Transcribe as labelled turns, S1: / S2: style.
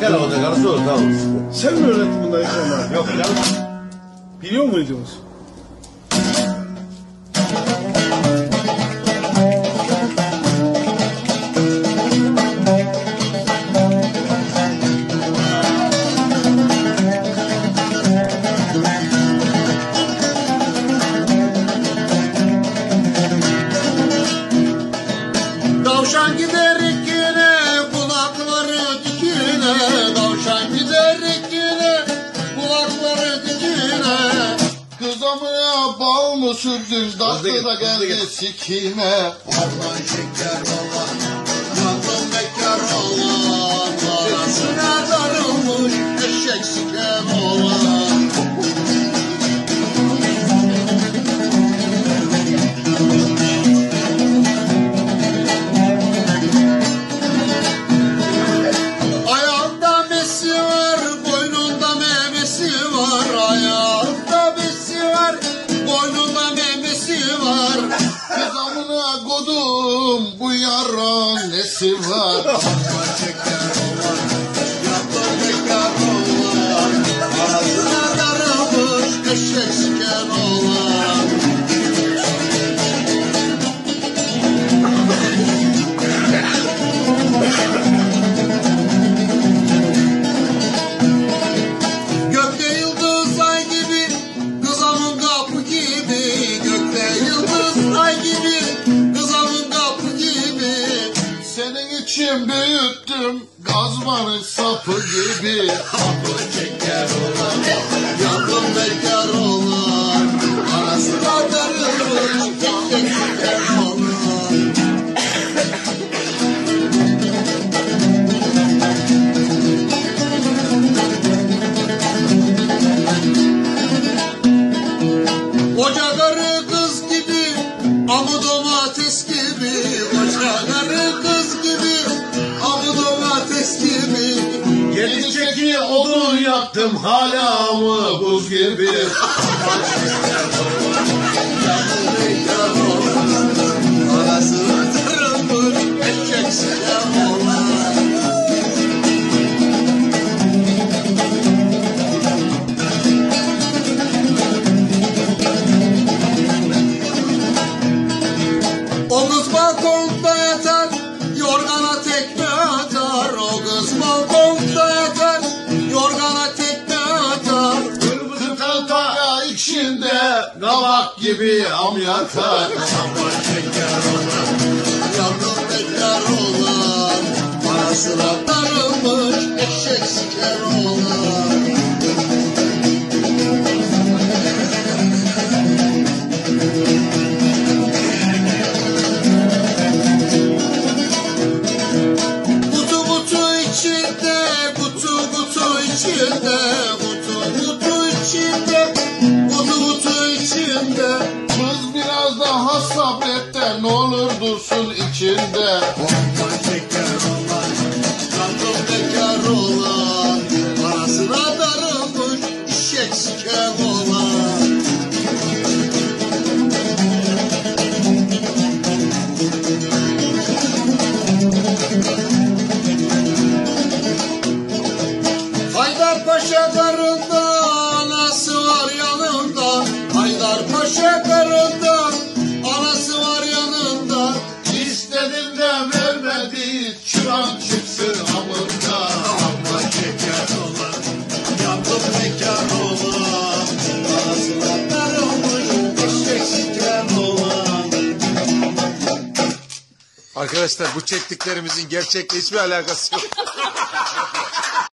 S1: Gel olacak arası olur tamam.
S2: Sen mi öğrettin bunları?
S1: Yok canım.
S2: Biliyor muydunuz?
S3: Bal mı sürdün tatlı da geldi. sikine Ondan şeker olan yandım bekar olan Arasına darılmış eşek siker kodum, bu yaran nesi var? İçin büyüttüm gazmanın sapı gibi. Kapı şeker olan, yandım bekar olan. Arasına darılmış, tek şeker olan. Karı kız gibi, amı domates
S1: Gelecek odun yaktım hala mı buz gibi.
S3: O kız balkonda
S1: içinde kabak gibi am yatar.
S3: Yandım bekar olan, parasına darılmış eşek siker olan. Kutu kutu içinde, kutu kutu içinde, dursun içinde. Ondan şeker olan, yandım bekar olan, parasına darılmış eşek siker olan. Haydar Paşa karında anası var yanında. Haydar Paşa karında
S4: Arkadaşlar bu çektiklerimizin gerçekle hiçbir alakası yok.